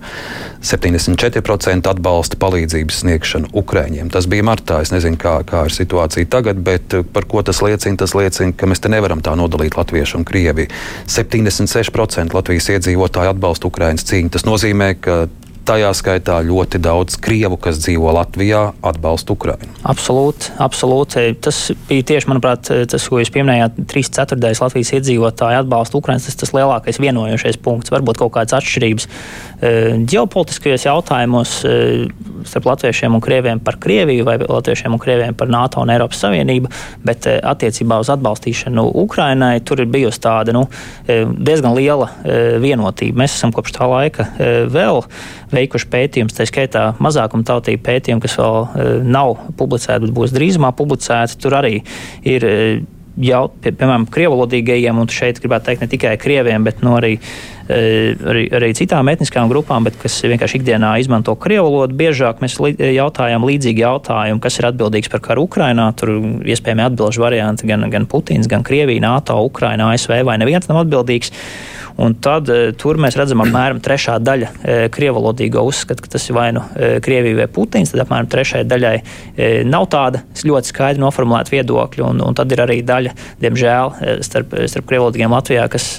74% atbalsta palīdzības sniegšanu Ukraiņiem. Tas bija martā. Es nezinu, kā, kā ir situācija tagad, bet eh, par ko tas liecina? Tas liecina, ka mēs te nevaram tā nodalīt latviešu un krieviju. 76% Latvijas iedzīvotāju atbalsta Ukraiņas cīņu. Tas nozīmē, ka tajā skaitā ļoti daudz krievu, kas dzīvo Latvijā, atbalsta Ukrainu. Absolūti, absolūti. Tas bija tieši, manuprāt, tas, ko jūs pieminējāt, 3 ceturtais Latvijas iedzīvotāji atbalsta Ukrainu. Tas ir tas lielākais vienojošais punkts. Varbūt kaut kādas atšķirības e, ģeopolitiskajos jautājumos e, starp latviešiem un krieviem par Krieviju vai latviešiem un krieviem par NATO un Eiropas Savienību, bet e, attiecībā uz atbalstīšanu Ukrainai tur ir bijusi tāda nu, diezgan liela vienotība. Mēs esam kopš tā laika vēl veikuši pētījumus, tā skaitā mazākuma tautību pētījumu, kas vēl e, nav publicēti, bet būs drīzumā publicēti. Tur arī ir e, jau, pie, piemēram, krievalodīgajiem, un šeit gribētu teikt ne tikai krieviem, bet no nu, arī arī, arī citām etniskām grupām, bet kas vienkārši ikdienā izmanto krievu valodu. Biežāk mēs jautājām līdzīgi jautājumu, kas ir atbildīgs par karu Ukrainā. Tur iespējami atbildžu varianti gan, gan Putins, gan Krievija, NATO, Ukraina, ASV vai neviens nav atbildīgs. Un tad e, tur mēs redzam, apmēram trešā daļa e, krievalodīgo uzskata, ka tas ir vai nu e, Krievija vai Putins. Tad apmēram trešai daļai nav tāda ļoti skaidri noformulēta viedokļa. Un, un tad ir arī daļa, diemžēl, starp, starp krievalodīgiem Latvijā, kas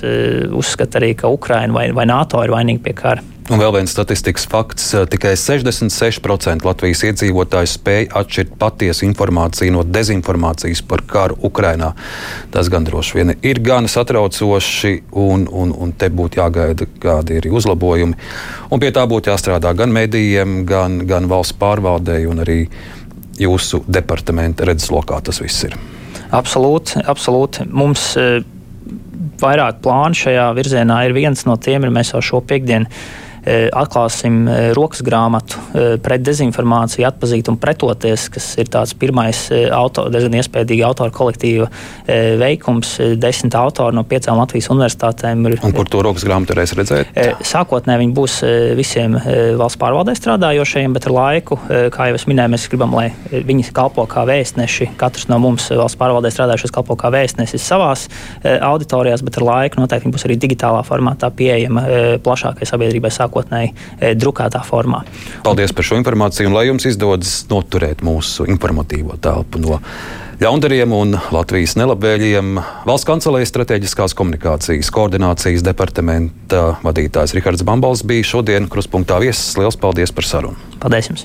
uzskata arī, ka Ukraina vai, vai NATO ir vainīga pie kara. Un vēl viens statistikas fakts - tikai 66% Latvijas iedzīvotāju spēj atšķirt patiesu informāciju no dezinformācijas par karu Ukrajinā. Tas gan droši vien ir gan satraucoši, un, un, un te būtu jāgaida, kādi ir uzlabojumi. Un pie tā būtu jāstrādā gan medijiem, gan, gan valsts pārvaldei un arī jūsu departamenta redzeslokā tas viss ir. Absolūti, absolūti. Mums, Vairāk plānu šajā virzienā ir viens no tiem, ir mēs jau šo piekdienu atklāsim e, rokas grāmatu e, pret dezinformāciju, atpazīt un pretoties, kas ir tāds pirmais auto, diezgan iespējīgi autoru kolektīva veikums. Desmit autori no piecām Latvijas universitātēm. Ir, un kur to rokas grāmatu varēs redzēt? Sākotnēji viņi būs visiem valsts pārvaldē strādājošajiem, bet ar laiku, kā jau es minēju, mēs gribam, lai viņi kalpo kā vēstneši. Katrs no mums valsts pārvaldē strādājušais kalpo kā vēstnesis savās auditorijās, bet ar laiku noteikti būs arī digitālā formātā pieejama plašākai sabiedrībai sākotnēji e, drukātā formā. Paldies par šo informāciju un lai jums izdodas noturēt mūsu informatīvo telpu no ļaundariem un Latvijas nelabvēlīgiem. Valsts kancelējas strateģiskās komunikācijas koordinācijas departamenta vadītājs Rihards Bambals bija šodien kruspunktā viesis. Lielas paldies par sarunu! Paldies jums!